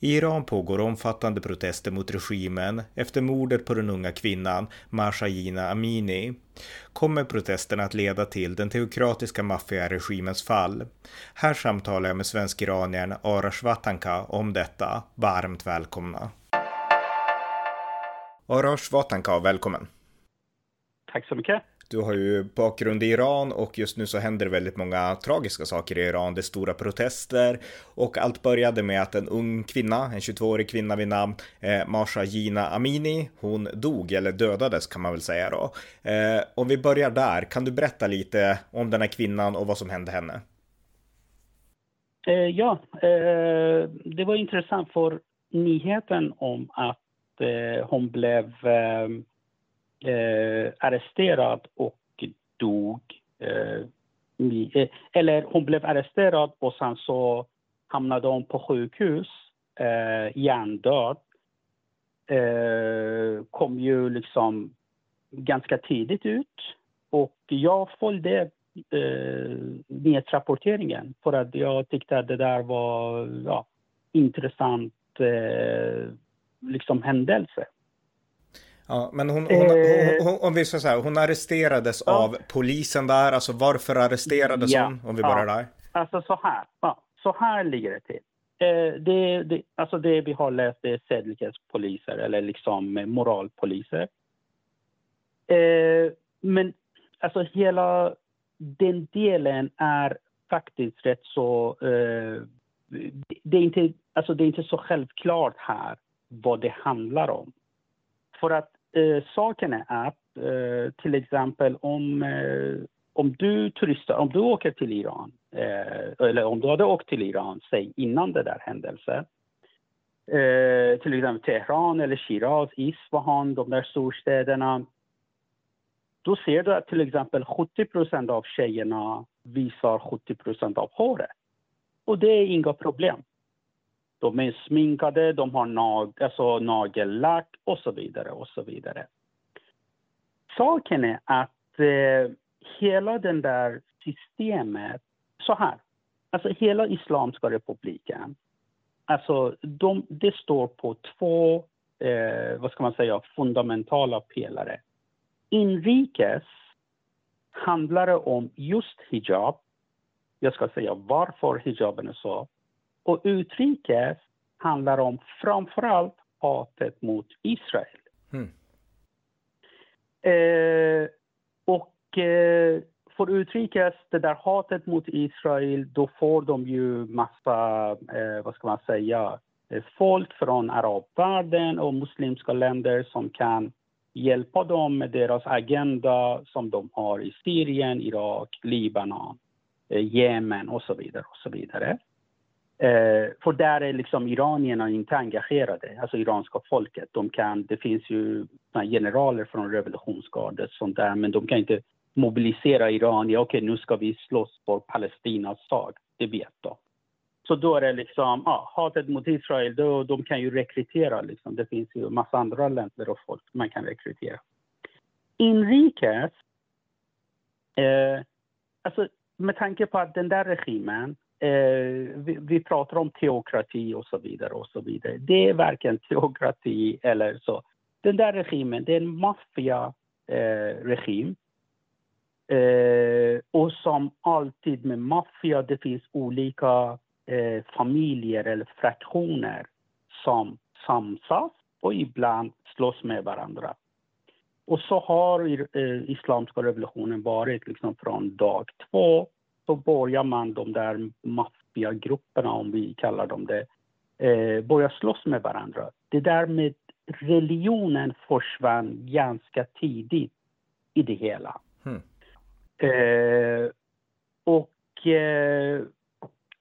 I Iran pågår omfattande protester mot regimen efter mordet på den unga kvinnan Mashayina Amini. Kommer protesterna att leda till den teokratiska maffiaregimens fall? Här samtalar jag med svensk-iraniern Arash Vatanka om detta. Varmt välkomna! Arash Vatanka, välkommen! Tack så mycket! Du har ju bakgrund i Iran och just nu så händer det väldigt många tragiska saker i Iran. Det är stora protester och allt började med att en ung kvinna, en 22-årig kvinna vid namn eh, Masha Gina Amini, hon dog eller dödades kan man väl säga då. Eh, om vi börjar där, kan du berätta lite om den här kvinnan och vad som hände henne? Eh, ja, eh, det var intressant för nyheten om att eh, hon blev eh, eh, arresterad och dog. Eh, eh, eller hon blev arresterad och sen så hamnade hon på sjukhus, eh, hjärndöd. Eh, kom ju liksom ganska tidigt ut och jag följde eh, nyhetsrapporteringen för att jag tyckte att det där var ja, intressant eh, liksom händelse. Ja, men hon, hon, hon, hon om vi ska säga, hon arresterades ja. av polisen där. Alltså varför arresterades ja. hon? Om vi börjar ja. där. Alltså så här, ja, så här ligger det till. Eh, det, det, alltså det vi har läst är sedlighetspoliser eller liksom moralpoliser. Eh, men alltså hela den delen är faktiskt rätt så... Eh, det, är inte, alltså det är inte så självklart här vad det handlar om. För att eh, saken är att eh, till exempel om, eh, om du turistar, om du åker till Iran, eh, eller om du hade åkt till Iran, säg innan det där händelsen, eh, till exempel Teheran eller Shiraz, Isfahan, de där storstäderna, då ser du att till exempel 70 av tjejerna visar 70 av håret. Och det är inga problem. De är sminkade, de har nag, alltså nagellack och så vidare och så vidare. Saken är att eh, hela den där systemet, så här, alltså hela Islamiska republiken, alltså de, det står på två, eh, vad ska man säga, fundamentala pelare. Inrikes handlar det om just hijab. Jag ska säga varför hijaben är så och utrikes handlar om framförallt hatet mot Israel. Mm. Eh, och eh, för utrikes, det där hatet mot Israel, då får de ju massa, eh, vad ska man säga, eh, folk från arabvärlden och muslimska länder som kan hjälpa dem med deras agenda som de har i Syrien, Irak, Libanon, eh, Jemen och så vidare. Och så vidare. Eh, för där är liksom iranierna inte engagerade, alltså iranska folket. De kan, det finns ju generaler från revolutionsgardet sånt där, men de kan inte mobilisera iranier. Okej, okay, nu ska vi slåss för Palestinas sak. Det vet de. Så då är det liksom, ja, hatet mot Israel, då, de kan ju rekrytera liksom. Det finns ju massa andra länder och folk man kan rekrytera. Inrikes, eh, alltså med tanke på att den där regimen Eh, vi, vi, pratar om teokrati och så vidare. och så vidare. Det är varken teokrati eller så. Den där regimen, det är en maffiaregim. Eh, eh, och som alltid med maffia, det finns olika eh, familjer eller fraktioner som samsas och ibland slåss med varandra. Och så har eh, revolutionen varit liksom från dag två så börjar man de där maffiagrupperna, om vi kallar dem det, eh, börja slåss med varandra. Det där med religionen försvann ganska tidigt i det hela. Mm. Eh, och, eh,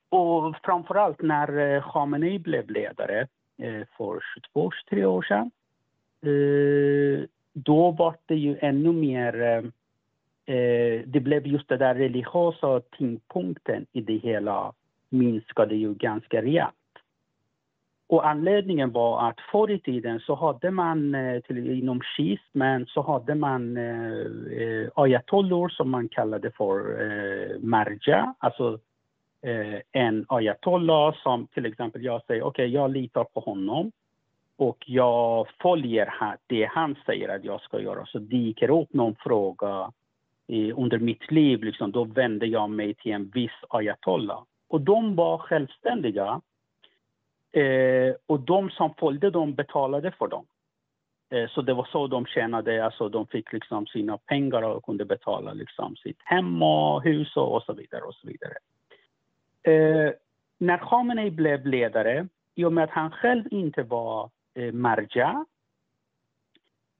och framförallt när eh, Khamenei blev ledare eh, för 22-23 år sedan, eh, då var det ju ännu mer eh, det blev just den där religiösa tyngdpunkten i det hela minskade ju ganska rejält. Och anledningen var att förr i tiden så hade man eh, till, inom schismen så hade man eh, eh, ayatollor som man kallade för eh, marja, alltså eh, en ayatollah som till exempel jag säger okej okay, jag litar på honom och jag följer det han säger att jag ska göra. Så dyker upp någon fråga under mitt liv, liksom, då vände jag mig till en viss ayatollah. Och de var självständiga Eh, och de som följde dem betalade för dem. Eh, så det var så de tjänade, alltså de fick liksom sina pengar och kunde betala liksom sitt hem och hus och, och så vidare. Och så vidare. Eh, när Khamenei blev ledare, i och med att han själv inte var eh, marja,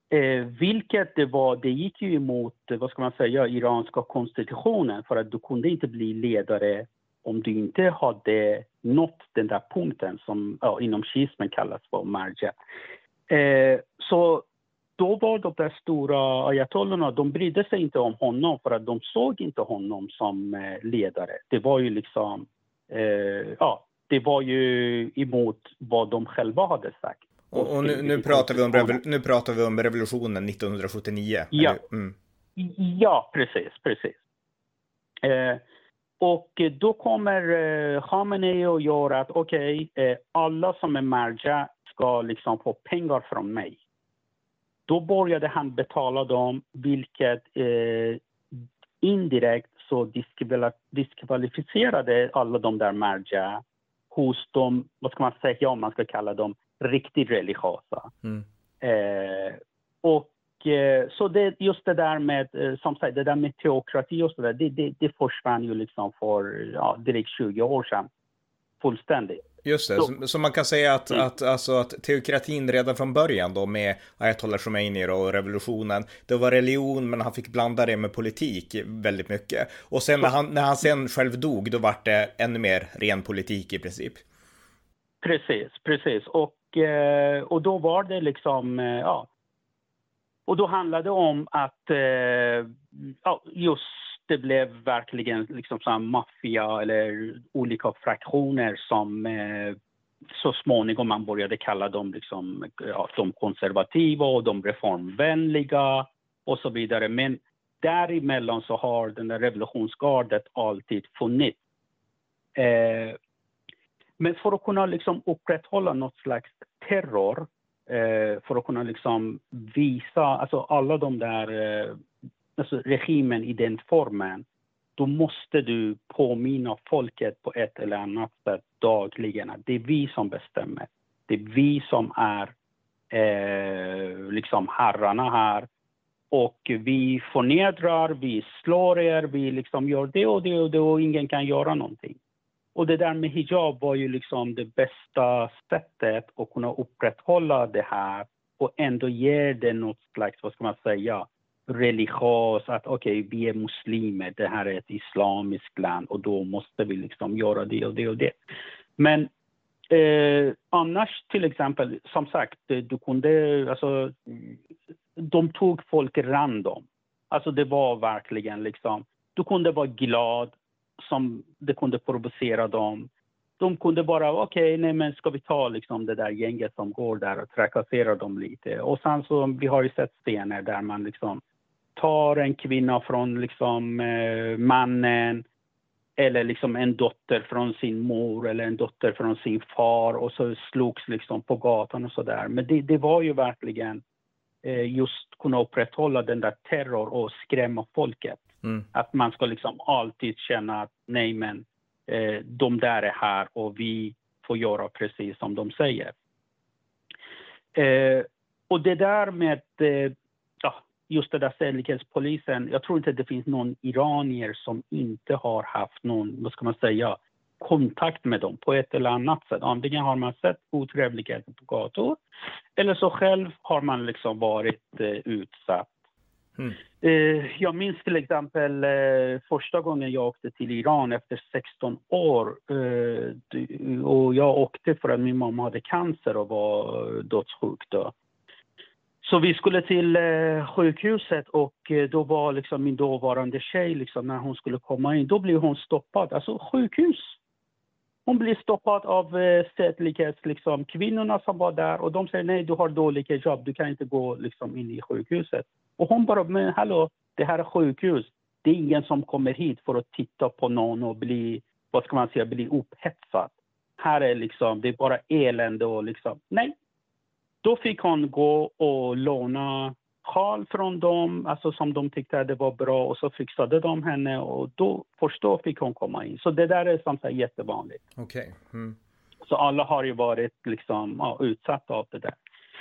eh, vilket det var, det gick ju emot, eh, vad ska man säga, iranska konstitutionen för att du kunde inte bli ledare om du inte hade nått den där punkten som ja, inom schismen kallas för marja. Eh, så då var de där stora ayatollorna, de brydde sig inte om honom för att de såg inte honom som eh, ledare. Det var ju liksom, eh, ja, det var ju emot vad de själva hade sagt. Och, och nu, nu, pratar vi om nu pratar vi om revolutionen 1979? Ja, mm. ja precis, precis. Eh, och då kommer eh, Khamenei och gör att okej, okay, eh, alla som är marja ska liksom få pengar från mig. Då började han betala dem, vilket eh, indirekt så diskvalificerade alla de där marja hos de, vad ska man säga om man ska kalla dem, riktigt religiösa. Mm. Eh, och Eh, så det, just det där med, eh, som sagt, det där med teokrati och så där, det, det, det försvann ju liksom för ja, drygt 20 år sedan. Fullständigt. Just det, så, så man kan säga att, mm. att, alltså, att teokratin redan från början då med Ayatollah Khomeini och revolutionen, det var religion men han fick blanda det med politik väldigt mycket. Och sen när han, när han sen själv dog, då var det ännu mer ren politik i princip. Precis, precis. Och, Eh, och då var det liksom, eh, ja, och då handlade det om att eh, ja, just det blev verkligen liksom så maffia eller olika fraktioner som så småningom man började kalla dem liksom, ja, de konservativa och de reformvänliga och så vidare. Men däremellan så har den där revolutionsgardet alltid funnits. Eh, men för att kunna liksom upprätthålla något slags terror eh, för att kunna liksom visa, alltså alla de där, eh, alltså regimen i den formen, då måste du påminna folket på ett eller annat sätt dagligen att det är vi som bestämmer. Det är vi som är eh, liksom herrarna här. Och vi förnedrar, vi slår er, vi liksom gör det och det och det och ingen kan göra någonting. Och det där med hijab var ju liksom det bästa sättet att kunna upprätthålla det här och ändå ge det något slags, vad ska man säga, religiös, att okej, okay, vi är muslimer, det här är ett islamiskt land och då måste vi liksom göra det och det och det. Men eh, annars till exempel, som sagt, du kunde, alltså, de tog folk random. Alltså det var verkligen liksom, du kunde vara glad, som det kunde provocera dem. De kunde bara, okej, okay, nej men ska vi ta liksom det där gänget som går där och trakasserar dem lite. Och sen så, vi har ju sett scener där man liksom tar en kvinna från liksom eh, mannen eller liksom en dotter från sin mor eller en dotter från sin far och så slogs liksom på gatan och så där. Men det, det var ju verkligen eh, just kunna upprätthålla den där terror och skrämma folket. Mm. Att man ska liksom alltid känna att nej men eh, de där är här och vi får göra precis som de säger. Eh, och det där med eh, ja, just det där säkerhetspolisen. Jag tror inte det finns någon iranier som inte har haft någon, vad ska man säga, kontakt med dem på ett eller annat sätt. Antingen har man sett otrevligheter på gator eller så själv har man liksom varit eh, utsatt Mm. Eh, jag minns till exempel eh, första gången jag åkte till Iran efter 16 år. Eh, och jag åkte för att min mamma hade cancer och var dödssjuk då. Så vi skulle till sjukhuset och då var liksom min dåvarande tjej, liksom, när hon skulle komma in, då blev hon stoppad. Alltså sjukhus! hon blir stoppad av sedlighets, liksom, kvinnorna som var där och de säger nej, du har dålig jobb, du kan inte gå liksom, in i sjukhuset. Och hon bara, men hallå, det här är sjukhus. Det är ingen som kommer hit för att titta på någon och bli, vad ska man säga, bli upphetsad. Här är liksom, det är bara elände och liksom, nej. Då fick hon gå och låna sjal från dem, alltså som de tyckte att det var bra och så fixade de henne och då, först då fick hon komma in. Så det där är som sagt jättevanligt. Okej. Okay. Mm. Så alla har ju varit liksom, ja, utsatta av det där.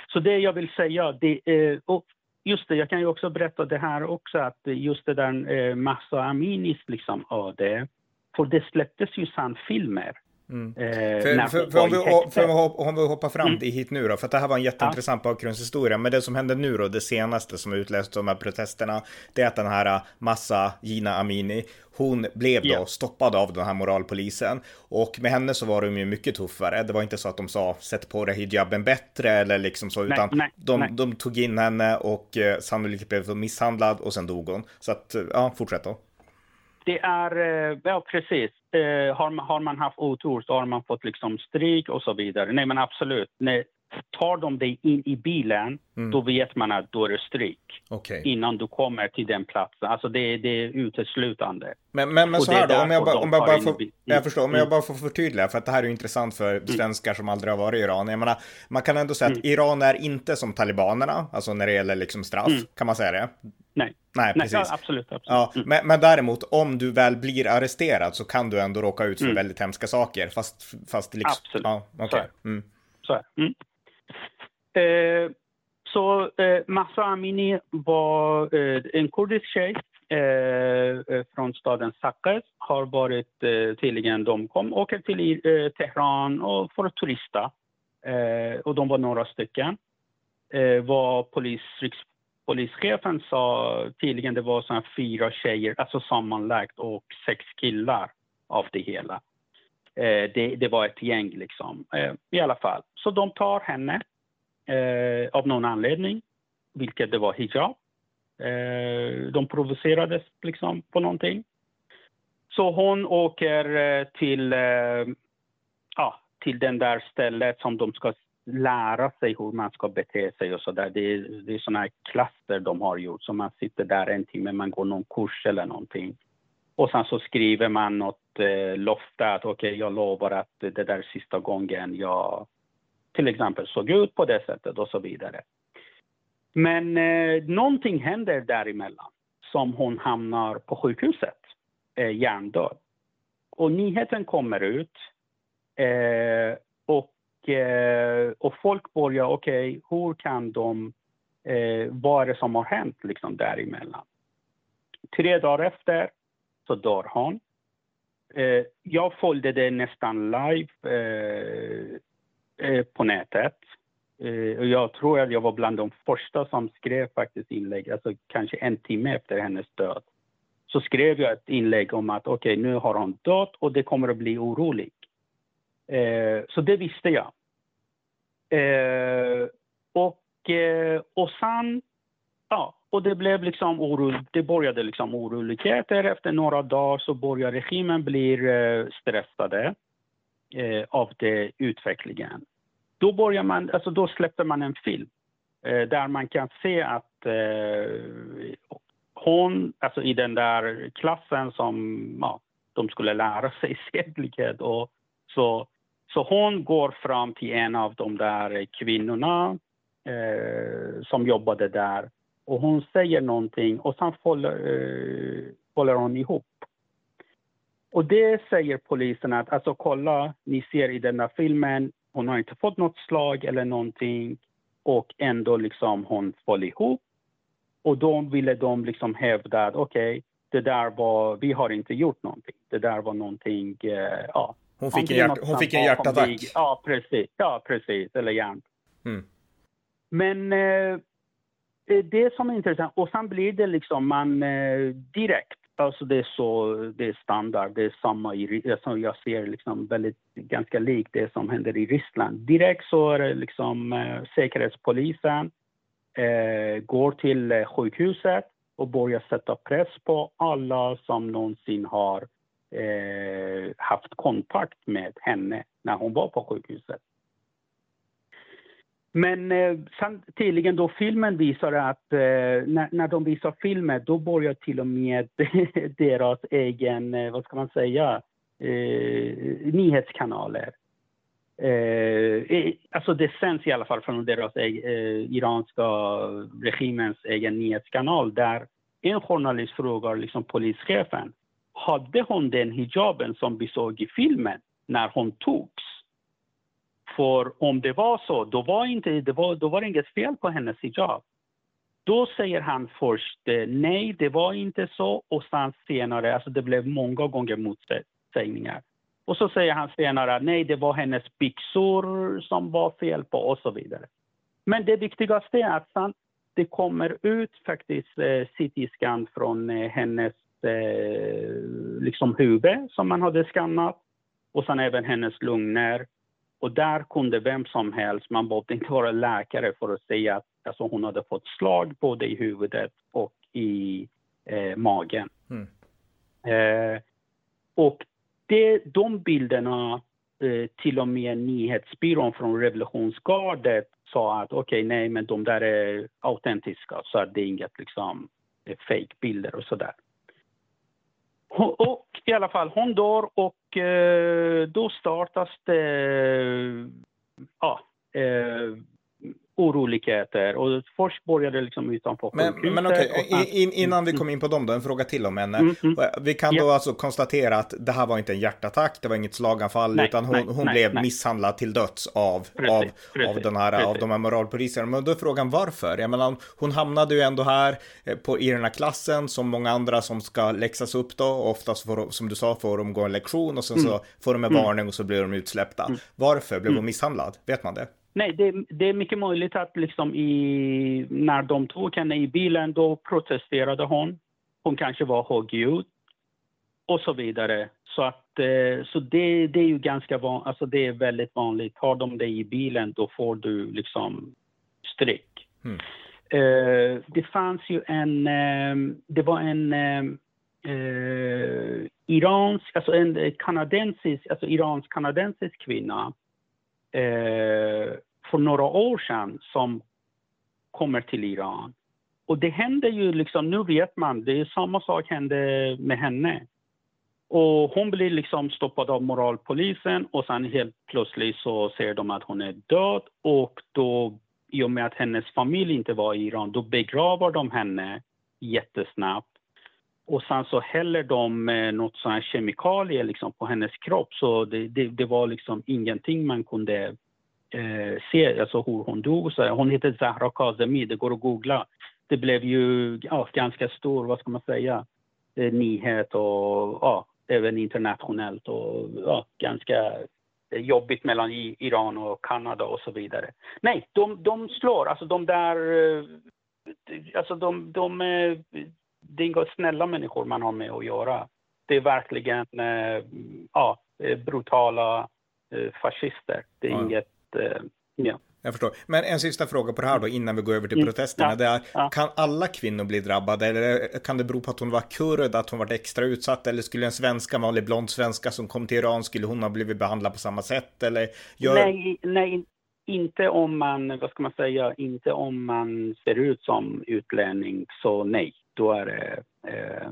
Så det jag vill säga, det, eh, och just det, jag kan ju också berätta det här också att just det där eh, Massa Aminis liksom öde, för det släpptes ju sen filmer. Mm. Eh, för, för, för, om vi, för om vi hoppar fram mm. hit nu då, för att det här var en jätteintressant ja. bakgrundshistoria, men det som hände nu då, det senaste som utlöst de här protesterna, det är att den här äh, massa Gina Amini, hon blev då ja. stoppad av den här moralpolisen och med henne så var de ju mycket tuffare. Det var inte så att de sa sätt på dig hijaben bättre eller liksom så, utan nej, de, nej. de, tog in henne och eh, sannolikt blev misshandlad och sen dog hon. Så att, ja, fortsätt då. Det är, ja precis. Eh, har, man, har man haft otur så har man fått liksom stryk och så vidare. Nej men absolut. Nej, tar de dig in i bilen, mm. då vet man att då är det stryk. Okay. Innan du kommer till den platsen. Alltså det, det är uteslutande. Men, men, men så här då, om jag, bara, om jag bara får, jag förstår, om jag bara får förtydliga, för att det här är intressant för mm. svenskar som aldrig har varit i Iran. Jag menar, man kan ändå säga att mm. Iran är inte som talibanerna, alltså när det gäller liksom straff, mm. kan man säga det? Nej. Nej, precis. Nej, absolut. absolut. Ja, mm. men, men, däremot, om du väl blir arresterad så kan du ändå råka ut för mm. väldigt hemska saker. Fast, fast liksom... Absolut. Ja, okay. mm. Så är mm. Eh, så eh, Mahsa Amini var eh, en kurdisk tjej eh, eh från staden Saqqez. Har varit eh, tydligen, de kom, åker till eh, Teheran och för att turista. Eh, och de var några stycken. Eh, vad polis, polischefen sa tydligen det var såna fyra tjejer, alltså sammanlagt och sex killar av det hela. Eh, det, det, var ett gäng liksom, eh, i alla fall. Så de tar henne eh, av någon anledning, vilket det var hijab. Eh, de provocerades liksom på någonting. Så hon åker eh, till, eh, ja, till den där stället som de ska lära sig hur man ska bete sig och så där. Det är, det är såna här klasser de har gjort, så man sitter där en timme, man går någon kurs eller någonting. Och sen så skriver man något eh, löfte att okej, okay, jag lovar att det där är sista gången jag till exempel såg ut på det sättet och så vidare. Men eh, någonting händer däremellan som hon hamnar på sjukhuset, eh, hjärndöd. Och nyheten kommer ut eh, och Eh, och folk börjar, okej, okay, hur kan de, eh, vad är det som har hänt liksom däremellan? Tre dagar efter så dör hon. Eh, jag följde det nästan live eh, eh på nätet. Eh, och jag tror att jag var bland de första som skrev faktiskt inlägg, alltså kanske en timme efter hennes död. Så skrev jag ett inlägg om att okej, okay, nu har hon dött och det kommer att bli oroligt. Eh, så det visste jag. Eh, och, eh, och sen, ja, och det blev liksom oro, det började liksom oroligheter. Efter några dagar så börjar regimen bli eh, stressade eh, av det utvecklingen. Då börjar man, alltså då släpper man en film eh, där man kan se att eh, hon, alltså i den där klassen som ja, de skulle lära sig sedlighet och så så hon går fram till en av de där kvinnorna eh, som jobbade där och hon säger någonting och sen faller, eh, faller hon ihop. Och det säger polisen att alltså kolla, ni ser i den där filmen, hon har inte fått något slag eller någonting och ändå liksom hon faller ihop. Och då ville de liksom hävda att okej, okay, det där var, vi har inte gjort någonting. Det där var någonting, eh, ja, hon fick, en, hjärt, hon fick en hjärtattack. Ja, precis. Ja, precis. Eller hjärn. Mm. Men eh, Eh, det som är intressant, och sen blir det liksom man eh, direkt, alltså det är så, det är standard, det är samma i, som alltså jag ser liksom väldigt, ganska likt det som händer i Ryssland. Direkt så är det liksom eh, säkerhetspolisen eh, går till sjukhuset och börjar sätta press på alla som någonsin har eh, haft kontakt med henne när hon var på sjukhuset. Men eh, tydligen då filmen visar att eh, när, när de visar filmen då börjar till och med deras egen, eh, vad ska man säga, eh, nyhetskanaler. Eh, alltså det sänds i alla fall från deras eh, iranska regimens egen nyhetskanal där en journalist frågar liksom polischefen, hade hon den hijaben som vi såg i filmen när hon togs? För om det var så, då var, inte, det var, då var det inget fel på hennes hijab. Då säger han först eh, nej, det var inte så och sen senare, alltså det blev många gånger motsägningar. Och så säger han senare nej, det var hennes byxor som var fel på och så vidare. Men det viktigaste är att sen det kommer ut faktiskt eh, CT-scan från eh, hennes eh, liksom huvud som man hade skannat och sen även hennes lungor. Och där kunde vem som helst, man behövde inte vara läkare för att säga att alltså, hon hade fått slag både i huvudet och i eh, magen. Mm. Eh, och det, de bilderna, eh, till och med nyhetsbyrån från revolutionsgardet sa att okej, okay, nej, men de där är autentiska, så det är inget liksom fake-bilder och sådär. Och i alla fall, hon dör och eh, då startas det ja, eh, oroligheter. Och först började det liksom utanför men. Men okej, okay. in, innan vi kom in på dem då, en fråga till om henne. Mm, mm. Vi kan då yeah. alltså konstatera att det här var inte en hjärtattack, det var inget slaganfall, nej, utan hon, nej, hon nej, blev misshandlad till döds av, precis, av, precis, av, den här, precis. av de här moralpoliserna. Men då är frågan varför? Jag menar, hon hamnade ju ändå här eh, på, i den här klassen som många andra som ska läxas upp då. Oftast får, som du sa, får de gå en lektion och sen mm. så får de en mm. varning och så blir de utsläppta. Mm. Varför blev hon mm. misshandlad? Vet man det? Nej, det, det, är mycket möjligt att liksom i, när de tog henne i bilen, då protesterade hon. Hon kanske var högljudd och så vidare. Så, att, eh, så det, det är ju ganska vanligt, alltså det är väldigt vanligt. Har de dig i bilen, då får du liksom stryk. Mm. Uh, det fanns ju en, uh, det var en uh, iransk, alltså en kanadensisk, alltså iransk-kanadensisk kvinna för några år sedan som kommer till Iran. Och det händer ju liksom, nu vet man, det är samma sak hände med henne. Och hon blir liksom stoppad av moralpolisen och sen helt plötsligt så ser de att hon är död och då i och med att hennes familj inte var i Iran, då begraver de henne jättesnabbt. Och sen så häller de eh, något sån här kemikalier liksom på hennes kropp så det, det, det var liksom ingenting man kunde eh, se alltså hur hon dog. Så hon heter Zahra Kazemi, det går att googla. Det blev ju ja, ganska stor, vad ska man säga, eh, nyhet och ja, även internationellt och ja, ganska jobbigt mellan Iran och Kanada och så vidare. Nej, de, de slår, alltså de där, eh, alltså de, de, det är inga snälla människor man har med att göra. Det är verkligen eh, ja, brutala fascister. Det är ja. inget eh, ja. Jag förstår. Men en sista fråga på det här då innan vi går över till mm. protesterna. Det är, ja. Kan alla kvinnor bli drabbade eller kan det bero på att hon var kurd, att hon var extra utsatt eller skulle en svenska, vanlig blond svenska som kom till Iran, skulle hon ha blivit behandlad på samma sätt eller? Gör... Nej, nej, inte om man, vad ska man säga, inte om man ser ut som utlänning så nej, då är det eh,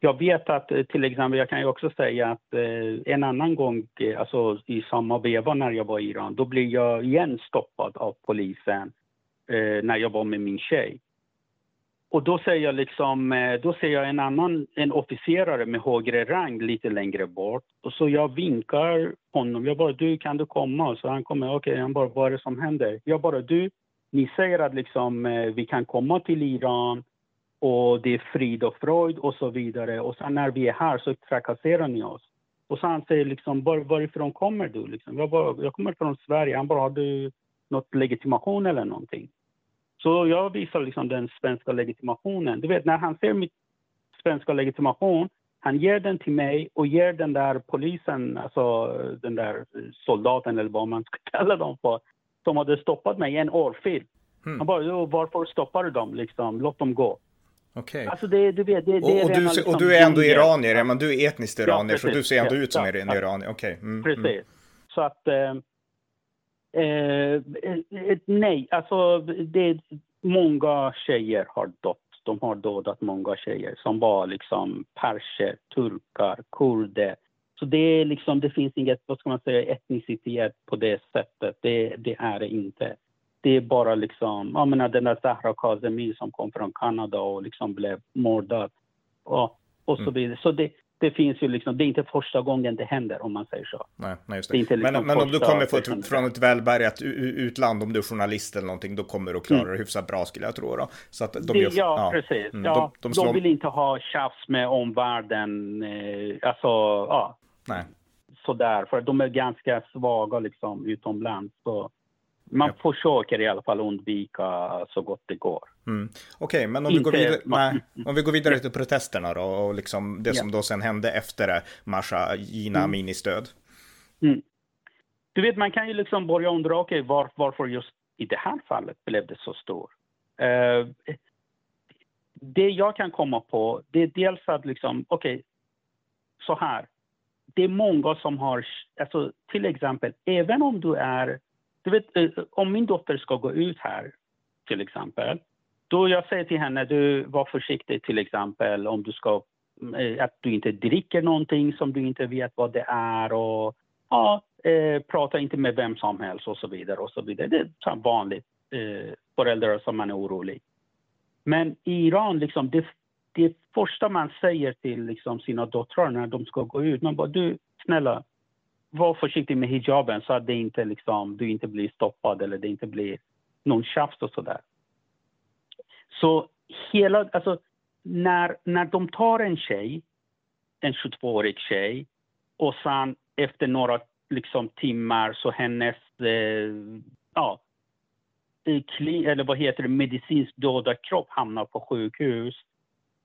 jag vet att eh, till exempel, jag kan ju också säga att eh, en annan gång, eh, alltså i samma veva när jag var i Iran, då blev jag igen stoppad av polisen eh, när jag var med min tjej. Och då ser jag liksom, eh, då ser jag en annan, en officerare med högre rang lite längre bort. Och så jag vinkar honom, jag bara du kan du komma? Så han kommer, okej, okay. han bara vad är det som händer? Jag bara du, ni säger att liksom eh, vi kan komma till Iran och det är frid och fröjd och så vidare. Och sen när vi är här så trakasserar ni oss. Och så han säger liksom, var, varifrån kommer du? Liksom, jag, bara, jag kommer från Sverige. Han bara, har du något legitimation eller någonting? Så jag visar liksom den svenska legitimationen. Du vet, när han ser min svenska legitimation, han ger den till mig och ger den där polisen, alltså den där soldaten eller vad man ska kalla dem för, som hade stoppat mig, en årfil. Mm. Han bara, varför stoppar du dem? Liksom, låt dem gå. Okej. Alltså det, du vet, det, det Och, är och, du, ser- och liksom du är ändå iranier, ja, men du är etniskt iranier, så du ser ändå Ja, ut som ja, en ja. iranier. Okej. Mm, Precis. Mm. Så att... Eh, eh, eh, nej, alltså det, många tjejer har dött. De har dödat många tjejer som var liksom perser, turkar, kurder. Så det är liksom, det finns inget, vad ska man säga, etnicitet på det sättet. Det, det är det inte. Det är bara liksom, jag menar den där Zahra Kazemi som kom från Kanada och liksom blev mördad. Och, och så Mm. vidare. Så det, det finns ju liksom, det är inte första gången det händer om man säger så. Nej, nej, just Det det. liksom men, men om du kommer från ett, från ett välbärgat utland, om du är journalist eller någonting, då kommer du att klara Mm. det hyfsat bra skulle jag tro. Då. Så att de det, gör, ja, precis. Mm, Ja, de, de de, slår, vill inte ha tjafs med omvärlden. Eh, alltså, ja, nej. sådär. För de är ganska svaga liksom utomlands. Så man Ja. försöker i alla fall undvika så gott det går. Mm. Okej, men om vi, går Inte- vidare, nej, om vi går vidare till protesterna då, och liksom det Ja. som då sen hände efter Masha Jina Mm. Aminis död. Mm. Du vet, man kan ju liksom börja undra, okej, var, varför just i det här fallet blev det så stor? Eh, det jag kan komma på, det är dels att liksom, okej, så här. Det är många som har, alltså till exempel, även om du är, du vet, eh, om min dotter ska gå ut här, till exempel, då jag säger till henne, du var försiktig till exempel om du ska, eh, att du inte dricker någonting som du inte vet vad det är och ja, eh, prata inte med vem som helst och så vidare och så vidare. Det är vanligt, eh, föräldrar som man är orolig. Men i Iran, liksom, det, det första man säger till liksom, sina döttrar när de ska gå ut, man bara du, snälla, var försiktig med hijaben så att det inte, liksom, du inte blir stoppad eller det inte blir någon tjafs och sådär. Så hela, alltså, när, när de tar en tjej, en 22-årig tjej, och sen efter några liksom, timmar så hennes, eh, ja, kli, eller vad heter det, medicinskt döda kropp hamnar på sjukhus.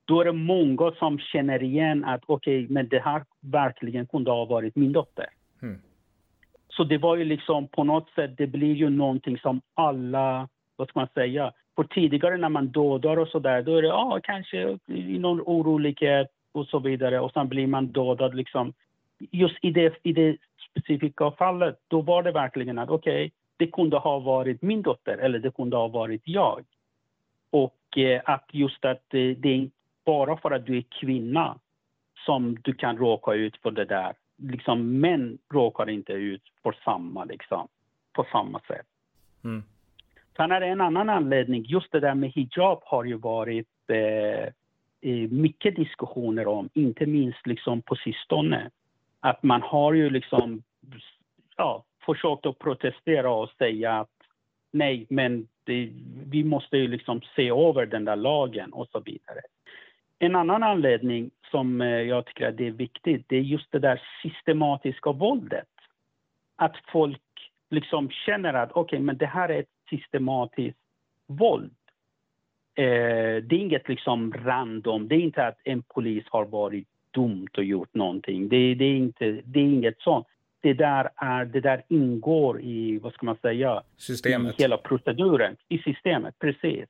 Då är det många som känner igen att okej, men det här verkligen kunde ha varit min dotter. Så det var ju liksom på något sätt, det blir ju någonting som alla, vad ska man säga, för tidigare när man dödar och sådär, då är det ja, kanske i någon orolighet och så vidare och sen blir man dödad liksom. Just i det, i det specifika fallet, då var det verkligen att okej, det kunde ha varit min dotter eller det kunde ha varit jag. Och eh, att just att eh, det är bara för att du är kvinna som du kan råka ut för det där. Liksom män råkar inte ut för samma, liksom, på samma sätt. Mm. Sen är det en annan anledning. Just det där med hijab har ju varit eh, mycket diskussioner om, inte minst liksom på sistone. Att man har ju liksom ja, försökt att protestera och säga att nej, men det, vi måste ju liksom se över den där lagen och så vidare. En annan anledning som eh, jag tycker att det är viktigt, det är just det där systematiska våldet. Att folk liksom känner att okej, men det här är ett systematiskt våld. Eh, det är inget liksom random, det är inte att en polis har varit dumt och gjort någonting. Det, det, är, inte, det är inget sånt. Det där, är, det där ingår i, vad ska man säga, Systemet. hela proceduren, i systemet, precis.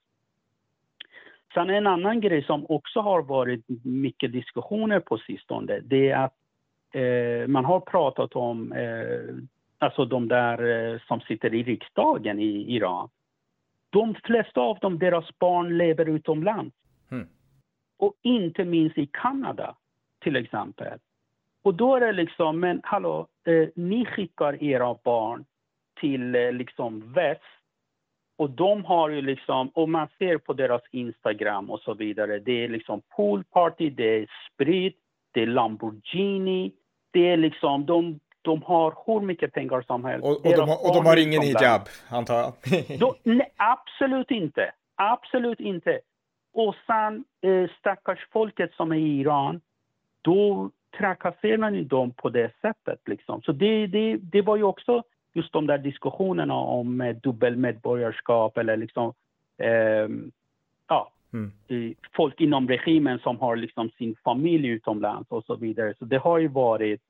Sen en annan grej som också har varit mycket diskussioner på sistone, det är att eh, man har pratat om, eh, alltså de där eh, som sitter i riksdagen i Iran. De flesta av dem, deras barn lever utomlands. Mm. Och inte minst i Kanada, till exempel. Och då är det liksom, men hallå, eh, ni skickar era barn till eh, liksom väst och de har ju liksom, och man ser på deras Instagram och så vidare, det är liksom poolparty, det är sprit, det är Lamborghini, det är liksom, de, de har hur mycket pengar som helst. Och, och, de, har- och de har ingen hijab, antar jag. Då, nej, absolut inte. Absolut inte. Och sen eh, stackars folket som är i Iran, då trakasserar ni dem på det sättet. Liksom. Så det, det, det var ju också just de där diskussionerna om eh, dubbelmedborgarskap eller liksom, ehm, ja, Mm. eh, folk inom regimen som har liksom sin familj utomlands och så vidare. Så det har ju varit,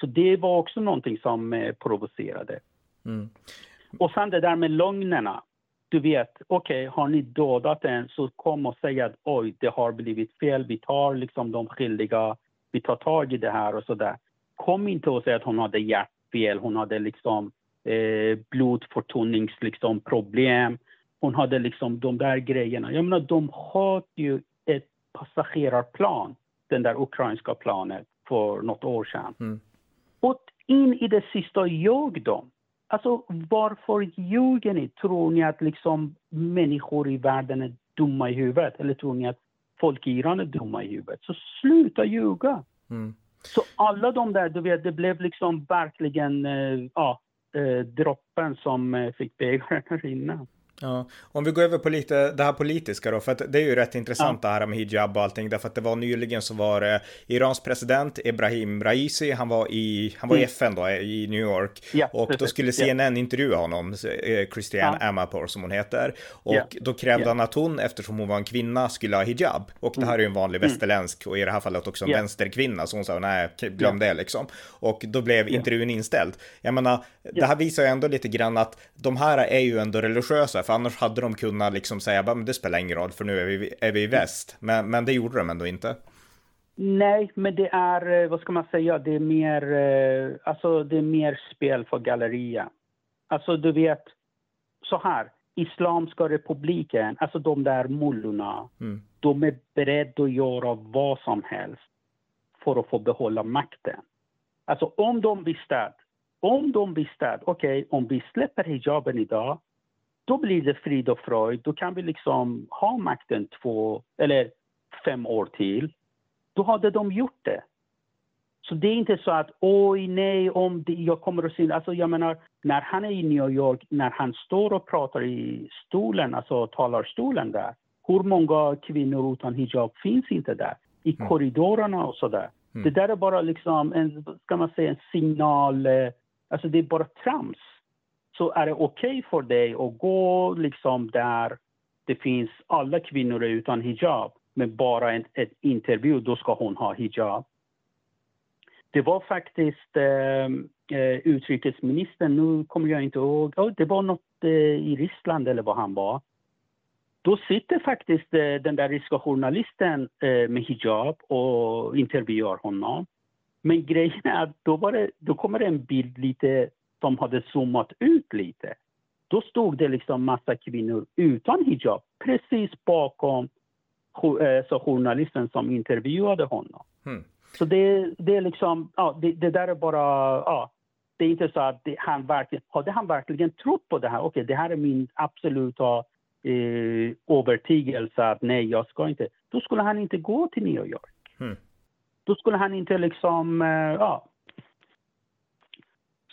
så det var också någonting som eh, provocerade. Mm. Och sen det där med lögnerna. du vet, okej, okay, har ni dödat en så kom och säg att oj, det har blivit fel, vi tar liksom de skyldiga, vi tar tag i det här och sådär. Kom inte och säg att hon hade hjärtfel, hon hade liksom eh, blodförtunnings liksom, problem. Hon hade liksom de där grejerna. Jag menar, de sköt ju ett passagerarplan, den där ukrainska planet, för något år sedan. Mm. Och in i det sista ljög de. Alltså varför ljuger ni? Tror ni att liksom människor i världen är dumma i huvudet? Eller tror ni att folk i Iran är dumma i huvudet? Så sluta ljuga! Mm. Så alla de där, du vet, det blev liksom verkligen eh, ja, eh, droppen som eh, fick bägaren att rinna. Ja, om vi går över på lite det här politiska då, för att det är ju rätt intressant ja. det här med hijab och allting, därför att det var nyligen så var det Irans president Ibrahim Raisi, han var i, han var i mm. FN då, i New York, ja, och då skulle CNN intervjua honom, eh, Christiane ja. Amanpour som hon heter, och då krävde han att hon, eftersom hon var en kvinna, skulle ha hijab, och det här är ju en vanlig mm. västerländsk, och i det här fallet också en vänsterkvinna, så hon sa nej, glöm det liksom, och då blev intervjun inställd. Jag menar, det här visar ju ändå lite grann att de här är ju ändå religiösa, för annars hade de kunnat liksom säga, men det spelar ingen roll för nu är vi, är vi i väst. Men, men det gjorde de ändå inte. Nej, men det är, eh, vad ska man säga, det är mer, eh, alltså det är mer spel för galleria. Alltså du vet, så här, Islamska republiken, alltså de där mullorna, mm. de är beredda att göra vad som helst för att få behålla makten. Alltså om de visste att, om de visste att, okej, okay, om vi släpper hijaben idag, då blir det frid och fröjd. Då kan vi liksom ha makten två eller fem år till. Då hade de gjort det. Så det är inte så att oj, nej, om det, jag kommer att se... Alltså jag menar, när han är i New York, när han står och pratar i stolen, alltså talarstolen där. Hur många kvinnor utan hijab finns inte där? I mm. korridorerna och sådär. Mm. Det där är bara liksom en, ska man säga, en signal. Eh, alltså det är bara trams så är det okej okay för dig att gå liksom där det finns alla kvinnor utan hijab, men bara en, en intervju, då ska hon ha hijab. Det var faktiskt ehm, eh, utrikesministern, nu kommer jag inte ihåg, oh, det var något eh, i Ryssland eller vad han var. Då sitter faktiskt eh, den där ryska journalisten eh, med hijab och intervjuar honom. Men grejen är att då, var det, då kommer det en bild lite som hade zoomat ut lite. Då stod det liksom massa kvinnor utan hijab precis bakom eh, så journalisten som intervjuade honom. Mm. Så det, det är liksom, ja, det, det, där är bara, ja, det är inte så att det, han verkligen, hade han verkligen trott på det här, okej okay, det här är min absoluta eh, övertygelse att nej, jag ska inte, då skulle han inte gå till New York. Mm. Då skulle han inte liksom, eh, ja,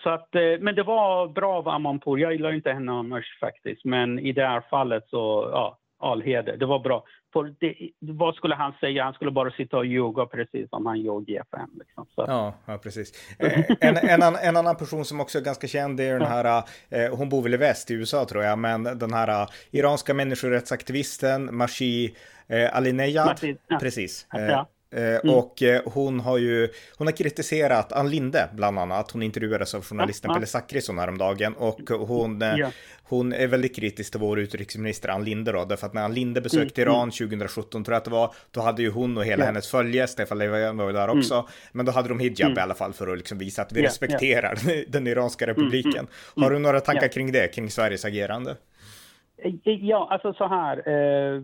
så att, eh, men det var bra av Amanpour. Jag gillar inte henne annars faktiskt. Men i det här fallet så, ja, all heder. Det var bra. För det, vad skulle han säga? Han skulle bara sitta och ljuga precis som han gjorde i FN. Liksom. Ja, ja, precis. Eh, en, en, en, en, annan person som också är ganska känd är den här, eh, hon bor väl i väst i USA tror jag, men den här iranska människorättsaktivisten Mashi eh, Alinejad. Ja. Precis. Ja. Eh, mm. Och eh, hon har ju, hon har kritiserat Ann Linde bland annat. Hon intervjuades av journalisten ja, Pelle Zackrisson häromdagen och hon, eh, ja. hon är väldigt kritisk till vår utrikesminister Ann Linde då, därför att när Ann Linde besökte mm. Iran 2017 mm. tror jag att det var, då hade ju hon och hela ja. hennes följe, Stefan Löfven var ju där mm. också, mm. men då hade de hijab mm. i alla fall för att liksom visa att vi respekterar den iranska republiken. Har du några tankar kring det, kring Sveriges agerande? Ja, alltså så här. Eh,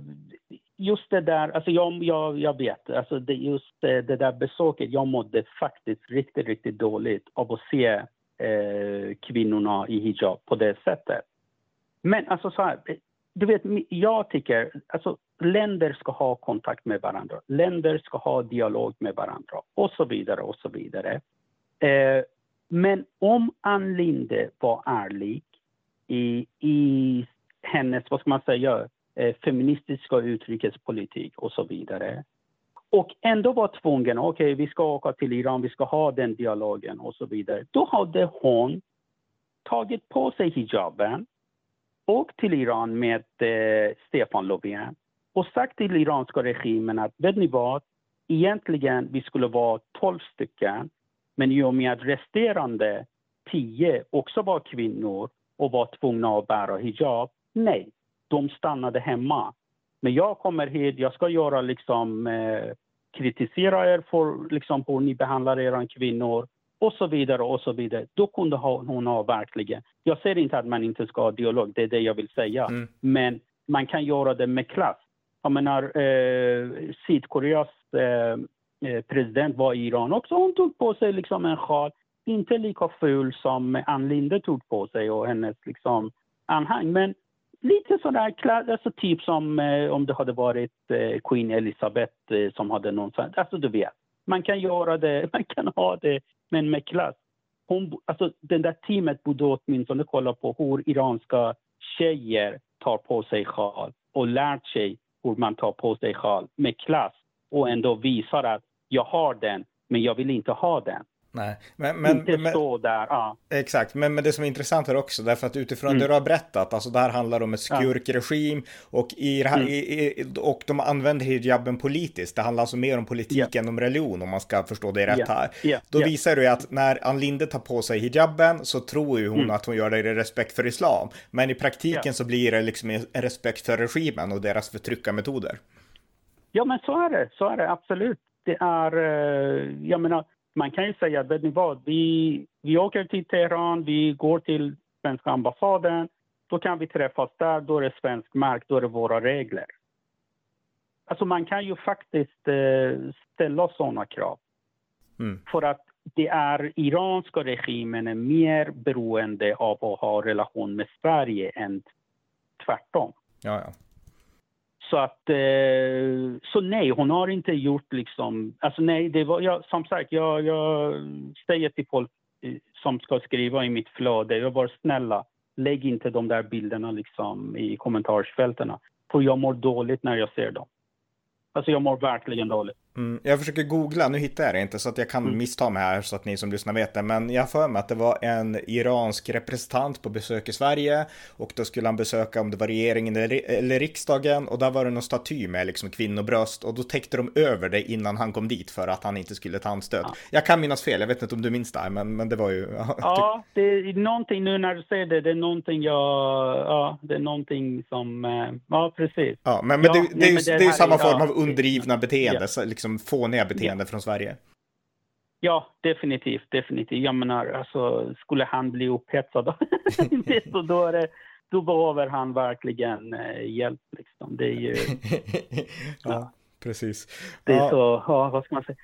just det där, alltså jag, jag, jag vet, alltså det, just det, det, där besöket, jag mådde faktiskt riktigt, riktigt dåligt av att se eh, kvinnorna i hijab på det sättet. Men alltså så här, du vet, jag tycker, alltså länder ska ha kontakt med varandra, länder ska ha dialog med varandra och så vidare och så vidare. Eh, men om Ann Linde var ärlig i, i hennes, vad ska man säga, Eh, feministiska utrikespolitik och så vidare. Och ändå var tvungen, okej okay, vi ska åka till Iran, vi ska ha den dialogen och så vidare. Då hade hon tagit på sig hijaben, åkt till Iran med eh, Stefan Löfven och sagt till iranska regimen att vet ni vad, egentligen vi skulle vara 12 stycken, men i och med att resterande 10 också var kvinnor och var tvungna att bära hijab, nej, de stannade hemma. Men jag kommer hit, jag ska göra liksom, eh, kritisera er för liksom, hur ni behandlar era kvinnor och så vidare och så vidare. Då kunde hon ha verkligen, jag säger inte att man inte ska ha dialog, det är det jag vill säga. Mm. Men man kan göra det med klass. Jag menar, eh, Sydkoreas eh, eh, president var i Iran också. Hon tog på sig liksom en sjal, inte lika ful som Ann Linde tog på sig och hennes liksom anhang. Men lite sådär, alltså typ som eh, om det hade varit eh, Queen Elizabeth eh, som hade någon sån, alltså du vet. Man kan göra det, man kan ha det, men med klass. Hon, alltså den där teamet borde åtminstone kolla på hur iranska tjejer tar på sig sjal och lärt sig hur man tar på sig sjal med klass och ändå visar att jag har den, men jag vill inte ha den. Nej, men, men, inte men, stå där. Ja. Exakt, men, men det som är intressant här också, därför att utifrån mm. det du har berättat, alltså det här handlar om en skurkregim och, i, mm. i, i, och de använder hijaben politiskt. Det handlar alltså mer om politik yeah. än om religion om man ska förstå det rätt yeah. här. Yeah. Då visar ju att när Ann Linde tar på sig hijaben så tror ju hon mm. att hon gör det i respekt för islam. Men i praktiken så blir det liksom en respekt för regimen och deras förtryckarmetoder. Ja, men så är det. Så är det absolut. Det är, eh, jag menar, man kan ju säga, vet ni vad, vi, vi åker till Teheran, vi går till svenska ambassaden, då kan vi träffas där, då är det svensk mark, då är det våra regler. Alltså man kan ju faktiskt eh, ställa sådana krav. Mm. För att det är iranska regimen är mer beroende av att ha relation med Sverige än tvärtom. Ja, ja. Så att, eh, så nej, hon har inte gjort liksom, alltså nej, det var, jag, som sagt, jag, jag säger till folk eh, som ska skriva i mitt flöde, jag var snälla, lägg inte de där bilderna liksom i kommentarsfälten. För jag mår dåligt när jag ser dem. Alltså jag mår verkligen dåligt. Mm, jag försöker googla, nu hittar jag det inte så att jag kan mm. missta mig här så att ni som lyssnar vet det. Men jag har för mig att det var en iransk representant på besök i Sverige och då skulle han besöka om det var regeringen eller, riksdagen och där var det någon staty med liksom kvinnobröst och då täckte de över det innan han kom dit för att han inte skulle ta anstöt. Ja. Jag kan minnas fel, jag vet inte om du minns det här, men, men det var ju... Ja, det är någonting nu när du säger det, det är någonting jag, ja, det är någonting som, eh, ja precis. Ja, men, men ja, det, det, nej, är ju, det, det är ju samma form av undergivna beteende, ja. Liksom fåniga beteende från Sverige. Ja, definitivt, definitivt. Jag menar, alltså, skulle han bli upphetsad då, då, är det, då behöver han verkligen eh, hjälp. Liksom. Det är ju... ja, ja, precis. Det är ja. så, ja, vad ska man säga?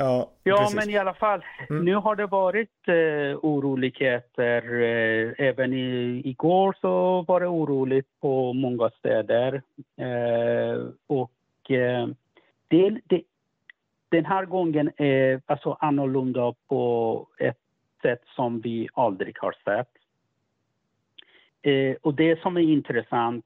Ja, ja men i alla fall. Mm. Nu har det varit eh, oroligheter. Eh, även i, igår så var det oroligt på många städer. Eh, och eh, det, det, den här gången är alltså annorlunda på ett sätt som vi aldrig har sett. Eh, och det som är intressant,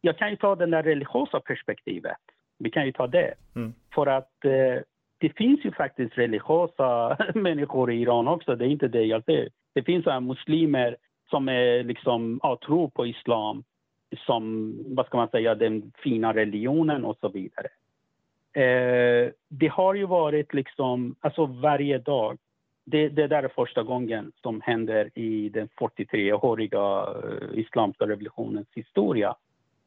jag kan ju ta det där religiösa perspektivet. Vi kan ju ta det. Mm. För att eh, det finns ju faktiskt religiösa människor i Iran också, det är inte det jag säger. Det finns här muslimer som är liksom, ja, tror på islam som, vad ska man säga, den fina religionen och så vidare. Eh, det har ju varit liksom, alltså varje dag. Det, det där är första gången som händer i den 43-åriga eh, islamska revolutionens historia.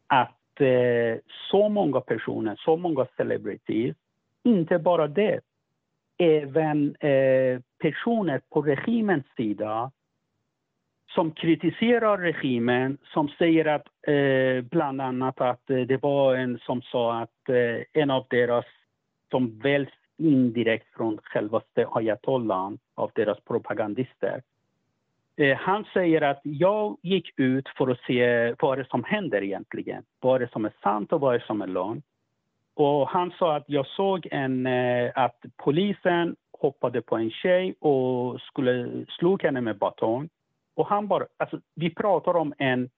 Att eh, så många personer, så många celebrities, inte bara det, även eh, personer på regimens sida som kritiserar regimen, som säger att eh, bland annat att eh, det var en som sa att eh, en av deras, som väljs indirekt från självaste ayatollan, av deras propagandister. Eh, han säger att jag gick ut för att se vad det som händer egentligen. Vad det som är sant och vad det som är lögn. Och han sa att jag såg en, eh, att polisen hoppade på en tjej och skulle slå henne med batong. Och han bara, alltså, vi pratar om en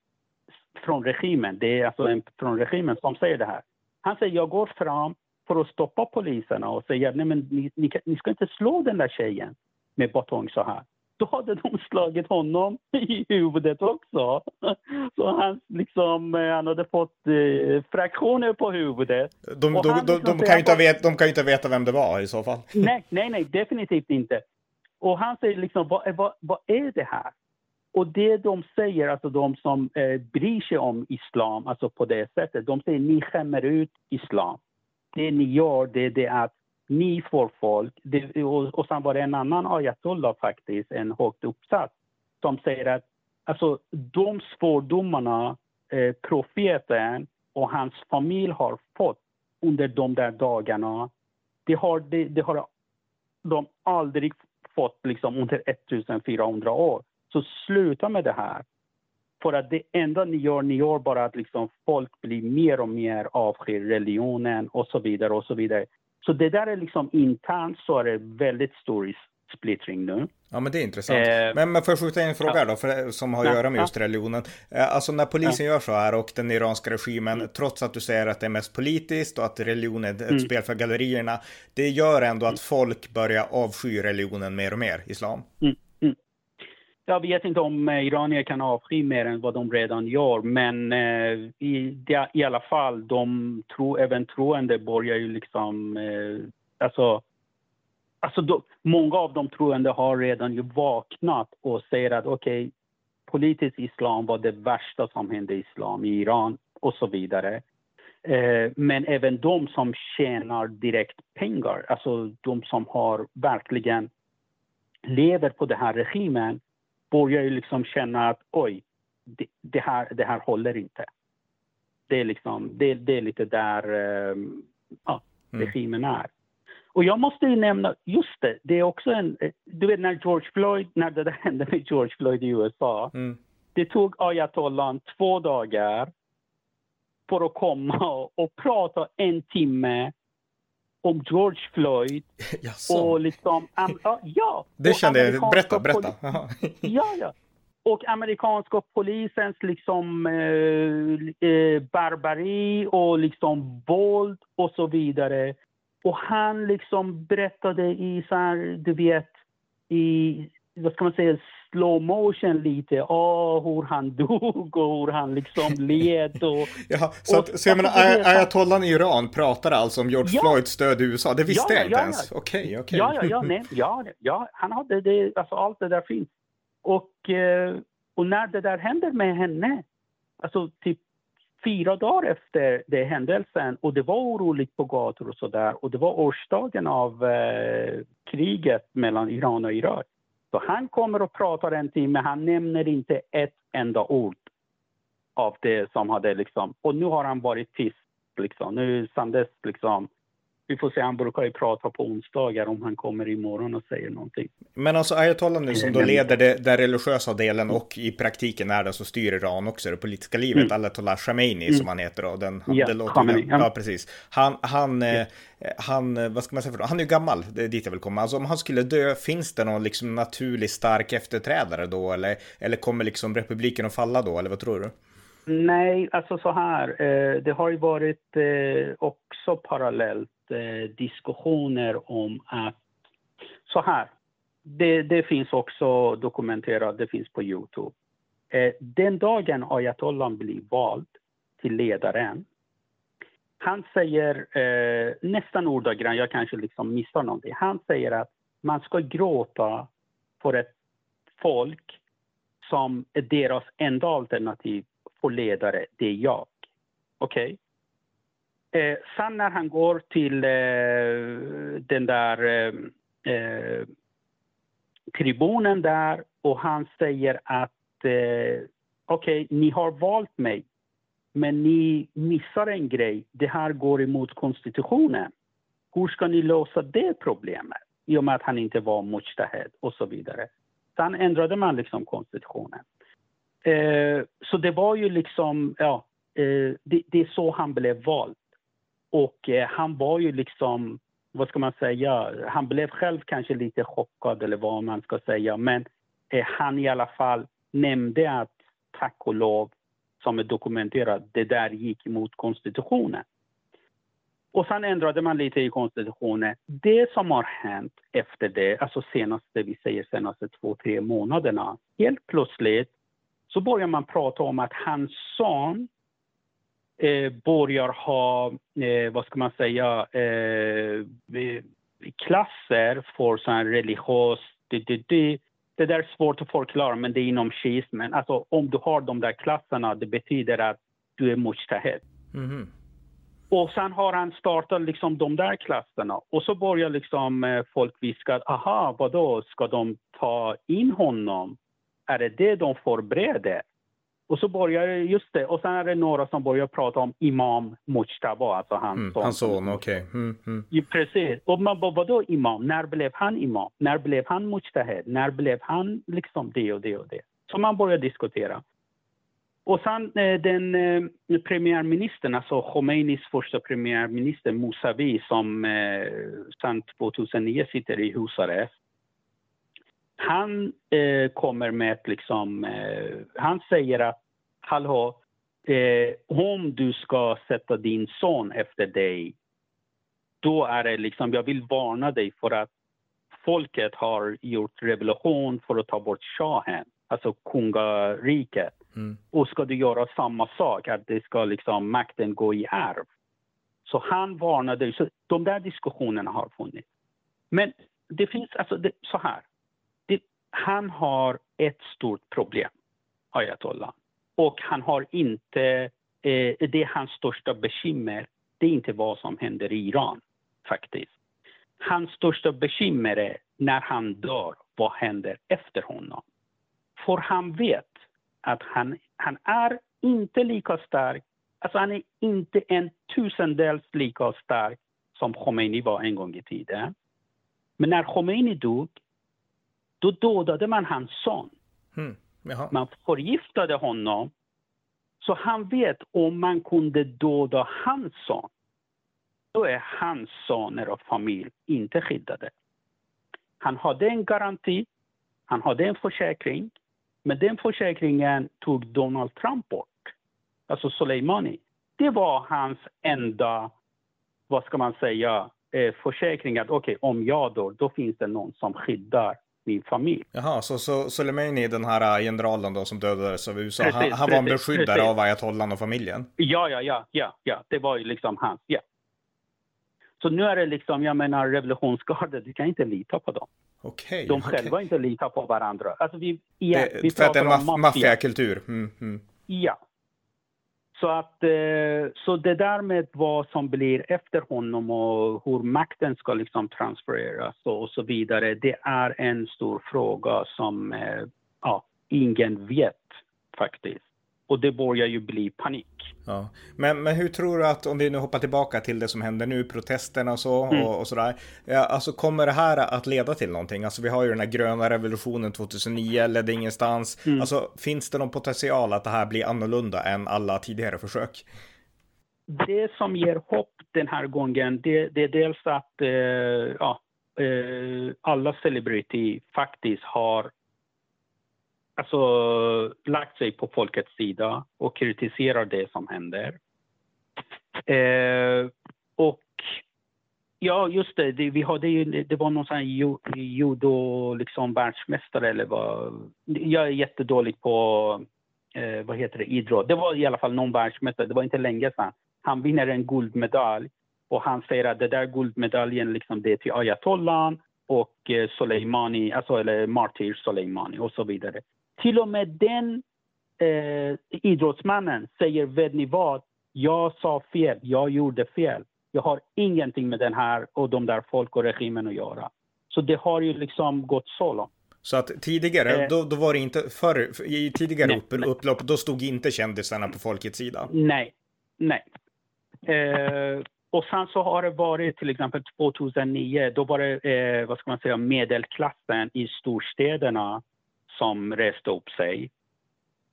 från regimen, det är alltså en från regimen som säger det här. Han säger, jag går fram för att stoppa poliserna och säger, nej men ni, ni, ni ska inte slå den där tjejen med batong så här. Då hade de slagit honom i huvudet också. Så han, liksom, eh, han hade fått eh, fraktioner på huvudet. De, de, de, liksom de, kan ju inte veta, de kan inte veta vem det var i så fall. Nej, nej, nej definitivt inte. Och han säger liksom, vad, vad, vad är det här? Och det de säger, alltså de som eh, bryr sig om islam, alltså på det sättet, de säger ni skämmer ut islam. Det ni gör, det, det är att ni får folk, det, och, och sen var det en annan ayatollah faktiskt, en högt uppsatt, som säger att alltså de svordomarna eh, profeten och hans familj har fått under de där dagarna, det har, det, det har de aldrig fått liksom under 1400 år. Så sluta med det här. För att det enda ni gör, ni gör bara att liksom folk blir mer och mer avskyr religionen och så vidare och så vidare. Så det där är liksom internt så är det väldigt stor splittring nu. Ja, men det är intressant. Eh, men, men får jag skjuta in en fråga ja. då, för, som har att göra med just religionen. Eh, alltså när polisen gör så här och den iranska regimen, mm. trots att du säger att det är mest politiskt och att religion är ett mm. spel för gallerierna, det gör ändå att folk börjar avsky religionen mer och mer, islam. Mm. Jag vet inte om eh, iranier kan avsky mer än vad de redan gör, men eh, i, i alla fall, de tro, även troende börjar ju liksom, eh, alltså Alltså då, många av de troende har redan ju vaknat och säger att okej, okay, politisk islam var det värsta som hände i islam i Iran och så vidare. Eh, men även de som tjänar direkt pengar, alltså de som har verkligen lever på den här regimen, börjar ju liksom känna att oj, det, det, här, det här håller inte. Det är, liksom, det, det är lite där eh, ja, mm. regimen är. Och jag måste ju nämna, just det, det är också en... Du vet när George Floyd, när det där hände med George Floyd i USA. Mm. Det tog ayatollah två dagar för att komma och prata en timme om George Floyd. och liksom, ja. Det kände jag, berätta, berätta. ja, ja. Och amerikanska polisens liksom eh, eh, barbari och liksom våld och så vidare. Och han liksom berättade i så här, du vet, i, vad ska man säga, slow motion lite, oh, hur han dog och hur han liksom led och... ja, så, att, så jag menar, ayatollan i Iran pratade alltså om George ja, Floyds stöd i USA, det visste ja, jag inte ja, ens. Okej, okej. Okay, okay. Ja, ja, ja, nej, ja, ja, han hade det, alltså allt det där finns. Och, eh, och när det där händer med henne, alltså typ fyra dagar efter den händelsen och det var oroligt på gator och sådär och det var årsdagen av eh, kriget mellan Iran och Irak. Så han kommer och pratar en timme, han nämner inte ett enda ord av det som hade liksom, och nu har han varit tyst liksom. Nu sen dess liksom vi får se, han brukar ju prata på onsdagar om han kommer imorgon och säger någonting. Men alltså ayatollah nu som då leder det, den religiösa delen och i praktiken är den som styr Iran också, det politiska livet, mm. Ayatollah Khamenei mm. som han heter då. Den, ja, det låter Khamenei, ja. ja. precis. Han, han, eh, han, vad ska man säga för Han är ju gammal, det är dit jag vill komma. Alltså om han skulle dö, finns det någon liksom naturlig stark efterträdare då? Eller, eller kommer liksom republiken att falla då, eller vad tror du? Nej, alltså så här, eh, det har ju varit eh, också parallellt eh, Eh, diskussioner om att... Så här, det, det, finns också dokumenterat, det finns på Youtube. Eh, den dagen ayatollan blir vald till ledaren, han säger eh, nästan ordagrant, jag kanske liksom missar någonting, han säger att man ska gråta för ett folk som är deras enda alternativ för ledare, det är jag. Okej? Okay? Eh, sen när han går till eh, den där eh, eh, tribunen där och han säger att eh, okej, okay, ni har valt mig, men ni missar en grej. Det här går emot konstitutionen. Hur ska ni lösa det problemet? I och med att han inte var Mujtahed. och så vidare. Sen ändrade man liksom konstitutionen. Eh, så det var ju liksom, ja, eh, det, det, är så han blev vald. Och eh, han var ju liksom, vad ska man säga, han blev själv kanske lite chockad eller vad man ska säga. Men eh, han i alla fall nämnde att tack och lov, som är dokumenterat, det där gick emot konstitutionen. Och sen ändrade man lite i konstitutionen. Det som har hänt efter det, alltså senaste, vi säger senaste två, tre månaderna, helt plötsligt så börjar man prata om att hans son eh, börjar ha, eh, vad ska man säga, eh, klasser för sån religiös, det, det, det, det där är svårt att förklara, men det är inom shiismen. Alltså om du har de där klasserna, det betyder att du är mujtahid. Mhm. Och sen har han startat liksom de där klasserna. Och så börjar liksom eh, folk viska, aha, vadå, ska de ta in honom? Är det det de förbereder? Och så börjar just det, och sen är det några som börjar prata om Imam Mujtaba, alltså hans Mm, son. hans son, okej. Mm, mm. Ja, precis. Och man bara, vadå imam? När blev han imam? När blev han mujtahid? När blev han liksom det och det och det? Så man börjar diskutera. Och sen eh, den eh, premiärministern, alltså Khomeinis första premiärminister Mousavi som eh, sedan 2009 sitter i husarrest. Han eh, kommer med ett liksom, eh, han säger att hallå, eh, om du ska sätta din son efter dig då är det liksom, jag vill varna dig för att folket har gjort revolution för att ta bort shahen, alltså kungariket. Mm. Och ska du göra samma sak, att det ska liksom makten gå i arv. Så han varnade, så de där diskussionerna har funnits. Men det finns, alltså det, så här. Han har ett stort problem, ayatollah. Och han har inte, eh, det är hans största bekymmer, det är inte vad som händer i Iran faktiskt. Hans största bekymmer är när han dör, vad händer efter honom? För han vet att han, han är inte lika stark, alltså han är inte en tusendels lika stark som Khomeini var en gång i tiden. Men när Khomeini dog, då dödade man hans son. Mm. Man förgiftade honom. Så han vet om man kunde döda hans son, då är hans söner och familj inte skyddade. Han hade en garanti, han hade en försäkring, men den försäkringen tog Donald Trump bort. Alltså Soleimani. Det var hans enda, vad ska man säga, eh, försäkring att okej, om jag dör, då finns det någon som skyddar min familj. Jaha, så, så Soleimani, den här generalen då som dödades av USA, Precis, han, han var en beskyddare precis. av ayatollan och familjen? Ja, ja, ja, ja, ja, det var ju liksom hans, ja. Så nu är det liksom, jag menar revolutionsgardet, du kan inte lita på dem. Okej. De okej. själva inte litar på varandra. Alltså vi, vi Det, för att det är en maffia. maffiakultur. Mm, mm. Ja. Så att, eh, så det där med vad som blir efter honom och hur makten ska liksom transfereras och, så vidare, det är en stor fråga som eh, ja, ingen vet faktiskt. Och det börjar ju bli panik. Ja. Men, men hur tror du att, om vi nu hoppar tillbaka till det som händer nu, protesterna och så, Mm. och, och sådär. Ja, alltså kommer det här att leda till någonting? Alltså vi har ju den här gröna revolutionen 2009, ledde ingenstans. Mm. Alltså finns det någon potential att det här blir annorlunda än alla tidigare försök? Det som ger hopp den här gången, det, det är dels att eh, ja, eh, alla celebrity faktiskt har alltså, lagt sig på folkets sida och kritiserar det som händer. Eh, och ja, just det, det, vi hade ju, det var någon sån här judo, liksom världsmästare eller vad. Jag är jättedålig på, eh, vad heter det, idrott. Det var i alla fall någon världsmästare, det var inte länge sedan. Han vinner en guldmedalj och han säger att det där guldmedaljen liksom det är till ayatollan och eh, Soleimani, alltså eller martyr Soleimani och så vidare. Till och med den eh, idrottsmannen säger, vet ni vad? Jag sa fel, jag gjorde fel. Jag har ingenting med den här och de där folk och regimen att göra. Så det har ju liksom gått så långt. Så att tidigare, Eh. då, då var det inte, förr, i tidigare Nej, upp, upplopp, då stod inte kändisarna på folkets sida. Nej, nej. Eh, och sen så har det varit till exempel 2009, då var det, eh, vad ska man säga, medelklassen i storstäderna som reste upp sig.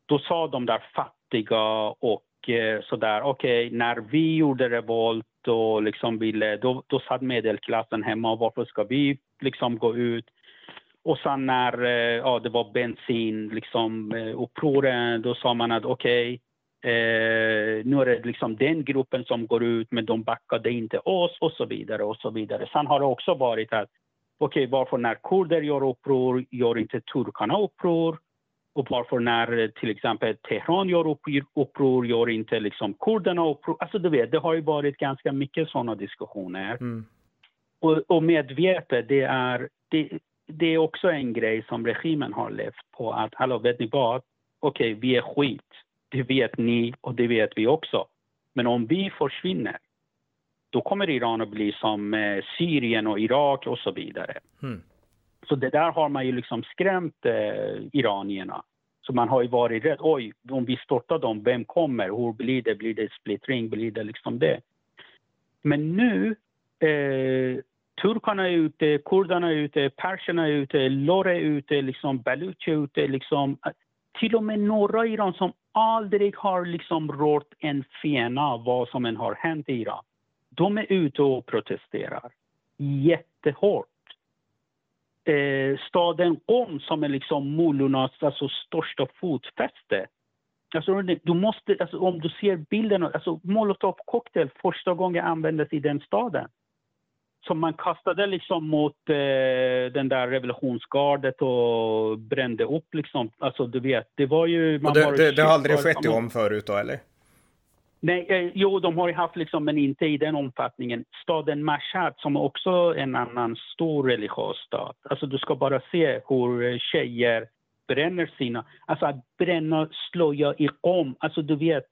Då sa de där fattiga och eh, sådär, okej, när vi gjorde revolt och liksom ville, då, då satt medelklassen hemma, varför ska vi liksom gå ut? Och sen när eh, ja, det var bensin, liksom eh, upproren, då sa man att okej, Eh, nu är det liksom den gruppen som går ut, men de backade inte oss och så vidare. och så vidare. Sen har det också varit att, okej, varför när kurder gör uppror gör inte turkarna uppror? Och varför när eh, till exempel Teheran gör upp- uppror gör inte liksom kurderna uppror? Alltså du vet, det har ju varit ganska mycket sådana diskussioner. Mm. Och, och medvetet, det är, det, det är också en grej som regimen har levt på. Att, hallå, vet ni vad? Okej, okay, vi är skit. Det vet ni och det vet vi också. Men om vi försvinner, då kommer Iran att bli som eh, Syrien och Irak och så vidare. Mm. Så det där har man ju liksom skrämt eh, iranierna. Så man har ju varit rädd. Oj, om vi störtar dem, vem kommer? Hur blir det? Blir det splittring? Blir det liksom det? Men nu, eh, turkarna är ute, kurderna är ute, perserna är ute, lore är ute, liksom baluch är ute. Liksom, till och med norra Iran som aldrig har liksom rört en fena vad som än har hänt i Iran. De är ute och protesterar jättehårt eh, staden Qom som är liksom mullornas alltså, största fotfäste. Alltså, du måste, alltså, om du ser bilden, alltså molotov cocktail första gången användes i den staden. Som man kastade liksom mot eh, den där revolutionsgardet och brände upp liksom. Alltså du vet, det var ju... Det, det, det, har aldrig skett i om förut då eller? Nej, eh, jo, de har ju haft, liksom, men inte i den omfattningen. Staden Mashhad, som också är en annan stor religiös stad. Alltså, du ska bara se hur eh, tjejer bränner sina... Alltså att bränna slöja i om. Alltså, du vet,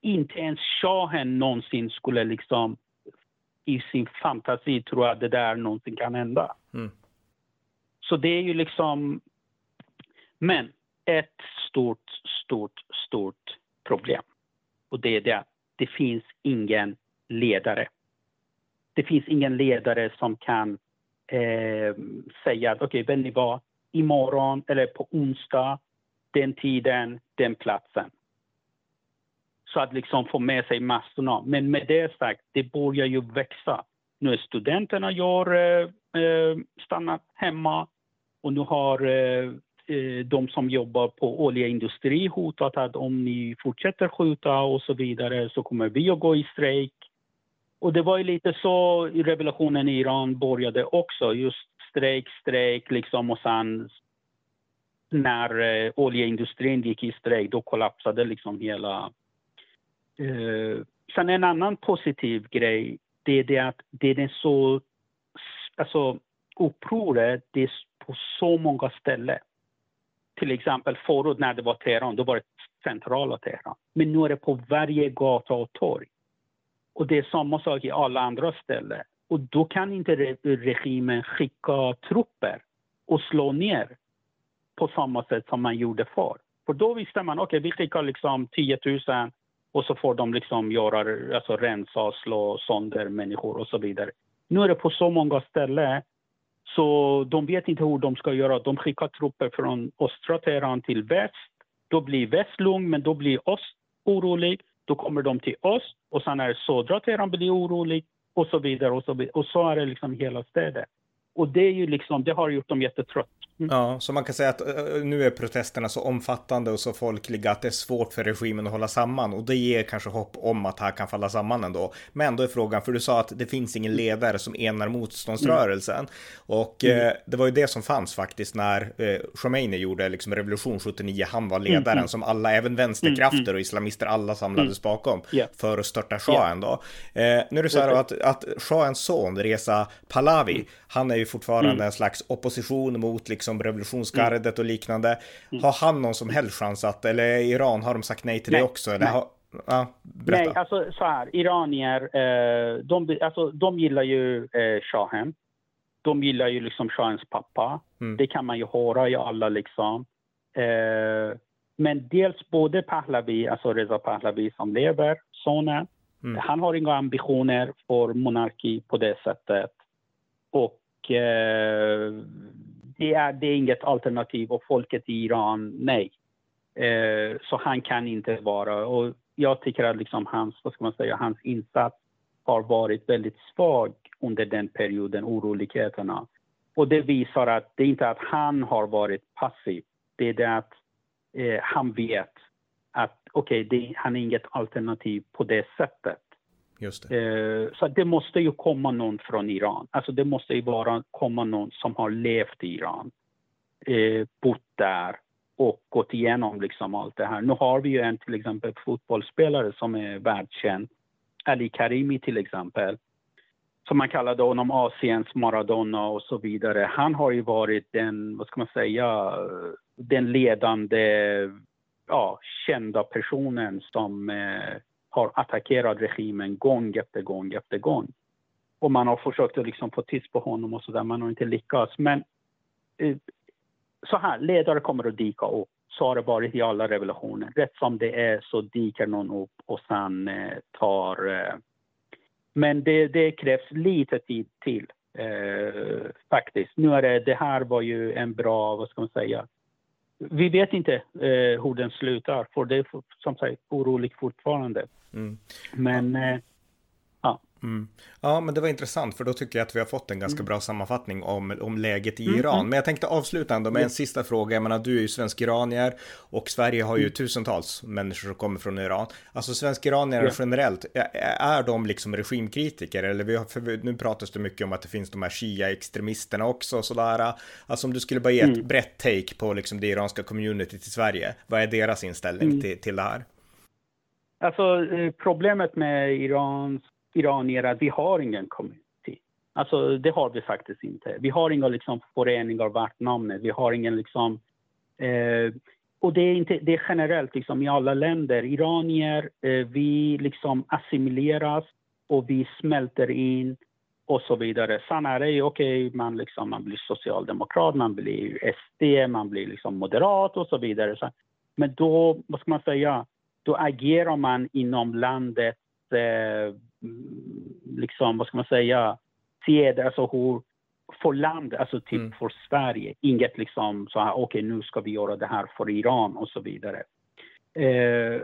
inte ens shahen någonsin skulle liksom i sin fantasi tro att det där någonsin kan hända. Mm. Så det är ju liksom... Men ett stort, stort, stort problem. Och det är det att det finns ingen ledare. Det finns ingen ledare som kan eh, säga att okej, okay, vet ni vad, imorgon eller på onsdag, den tiden, den platsen. Så att liksom få med sig massorna. Men med det sagt, det börjar ju växa. Nu är studenterna gör, eh, eh stannat hemma och nu har eh, Eh, de som jobbar på oljeindustri hotat att om ni fortsätter skjuta och så vidare så kommer vi att gå i strejk. Och det var ju lite så revolutionen i Iran började också. Just strejk, strejk liksom och sen när eh, oljeindustrin gick i strejk då kollapsade liksom hela... Eh, sen en annan positiv grej det är det att det är så... Alltså upproret, det är på så många ställen till exempel förut när det var Teheran, då var det centrala Teheran. Men nu är det på varje gata och torg. Och det är samma sak i alla andra ställen. Och då kan inte regimen skicka trupper och slå ner på samma sätt som man gjorde förr. För då visste man, okej, okay, vi skickar liksom 10 000 och så får de liksom göra, alltså rensa, slå sönder människor och så vidare. Nu är det på så många ställen så de vet inte hur de ska göra. De skickar trupper från östra Teheran till väst. Då blir väst lugn, men då blir öst orolig. Då kommer de till öst och sen är södra Teheran blir orolig och så vidare. Och så, vidare. Och så är det liksom hela städer. Och det, är ju liksom, det har gjort dem jättetrötta. Mm. Ja, så man kan säga att uh, nu är protesterna så omfattande och så folkliga att det är svårt för regimen att hålla samman och det ger kanske hopp om att här kan falla samman ändå. Men då är frågan, för du sa att det finns ingen ledare som enar motståndsrörelsen mm. och mm. Uh, det var ju det som fanns faktiskt när uh, Khomeini gjorde liksom revolution 79. Han var ledaren mm, mm. som alla, även vänsterkrafter mm, och islamister, alla samlades bakom yeah. för att störta shahen yeah. då. nu är det så här att, att shahens son Reza Pahlavi, han är ju fortfarande en slags opposition mot liksom liksom revolutionsgardet och liknande. Mm. Har han någon som helst chans att, eller Iran, har de sagt nej till nej, det också? Eller har, ja, nej, alltså så här, iranier, eh, de, alltså, de gillar ju eh, shahen. De gillar ju liksom shahens pappa. Mm. Det kan man ju höra i alla liksom. Eh, men dels både Pahlavi, alltså Reza Pahlavi som lever, sonen, mm. han har inga ambitioner för monarki på det sättet. Och eh, det är, det är inget alternativ och folket i Iran, nej. Eh, så han kan inte vara, och jag tycker att liksom hans, vad ska man säga, hans insats har varit väldigt svag under den perioden, oroligheterna. Och det visar att det är inte att han har varit passiv, det är det att eh, han vet att okej, okay, han är inget alternativ på det sättet. Just det. Eh, så det måste ju komma någon från Iran. Alltså det måste ju bara komma någon som har levt i Iran, eh, bott där och gått igenom liksom allt det här. Nu har vi ju en till exempel fotbollsspelare som är världskänd, Ali Karimi till exempel, som man kallade honom, Asiens Maradona och så vidare. Han har ju varit den, vad ska man säga, den ledande, ja, kända personen som eh, har attackerat regimen gång efter gång efter gång. Och man har försökt att liksom få tyst på honom och sådär, man har inte lyckats. Men eh, så här, ledare kommer att dyka upp. Så har det varit i alla revolutioner. Rätt som det är så dyker någon upp och sen eh, tar eh, men det, det krävs lite tid till eh, faktiskt. Nu är det, det här var ju en bra, vad ska man säga, vi vet inte eh, hur den slutar, för det är som sagt oroligt fortfarande. Mm. Men eh, Mm. Ja, men det var intressant för då tycker jag att vi har fått en ganska mm. bra sammanfattning om, om läget i mm. Iran. Mm. Men jag tänkte avsluta ändå med en sista fråga. Jag menar, du är ju svensk-iranier och Sverige har ju mm. tusentals människor som kommer från Iran. Alltså svensk-iranier ja. generellt, är de liksom regimkritiker? Eller vi har, nu pratas det mycket om att det finns de här shia-extremisterna också och sådär. Alltså om du skulle bara ge ett mm. brett take på liksom det iranska communityt i Sverige. Vad är deras inställning till, till det här? Alltså eh, problemet med Irans iranier att vi har ingen community. Alltså det har vi faktiskt inte. Vi har inga liksom, föreningar värt namnet. Vi har ingen liksom... Eh, och det är, inte, det är generellt liksom, i alla länder. Iranier, eh, vi liksom assimileras och vi smälter in och så vidare. Sen är det okej, okay, man, liksom, man blir socialdemokrat, man blir SD, man blir liksom moderat och så vidare. Men då, vad ska man säga, då agerar man inom landets eh, liksom, vad ska man säga, se det, alltså hur, för land, alltså typ mm. för Sverige. Inget liksom så här, okej okay, nu ska vi göra det här för Iran och så vidare. Eh,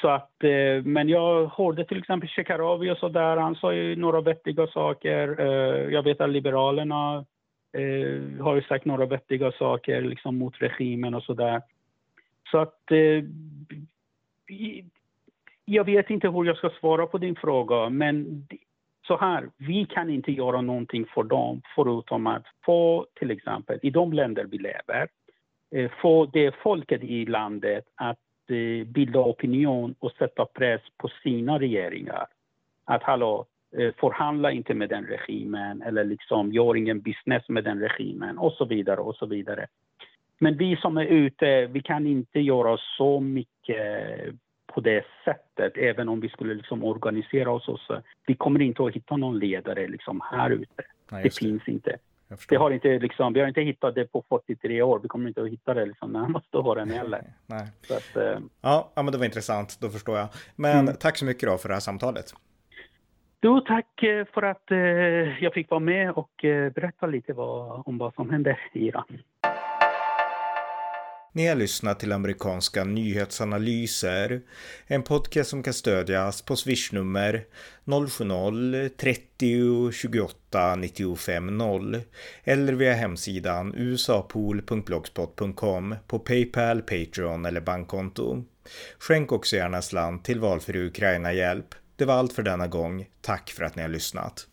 så att, eh, men jag hörde till exempel Shekarabi och så där, han sa ju några vettiga saker. Eh, jag vet att Liberalerna eh, har ju sagt några vettiga saker liksom mot regimen och så där. Så att eh, jag vet inte hur jag ska svara på din fråga, men så här, vi kan inte göra någonting för dem förutom att få, till exempel, i de länder vi lever, eh, få det folket i landet att eh, bilda opinion och sätta press på sina regeringar. Att hallå, eh, förhandla inte med den regimen eller liksom gör ingen business med den regimen och så vidare och så vidare. Men vi som är ute, vi kan inte göra så mycket på det sättet, även om vi skulle liksom organisera oss. Så vi kommer inte att hitta någon ledare liksom här mm. ute. Nej, det finns det. inte. Det har inte liksom, vi har inte hittat det på 43 år. Vi kommer inte att hitta det liksom närmaste åren heller. Nej. Att, eh, ja, ja, men det var intressant. Då förstår jag. Men mm. tack så mycket då för det här samtalet. Du, tack eh, för att eh, jag fick vara med och eh, berätta lite vad, om vad som händer i Iran. Ni har lyssnat till amerikanska nyhetsanalyser. En podcast som kan stödjas på swishnummer 070-30 28 95 0 eller via hemsidan usapool.blogspot.com på Paypal, Patreon eller bankkonto. Skänk också gärna slant till valfri Ukraina-hjälp. Det var allt för denna gång. Tack för att ni har lyssnat.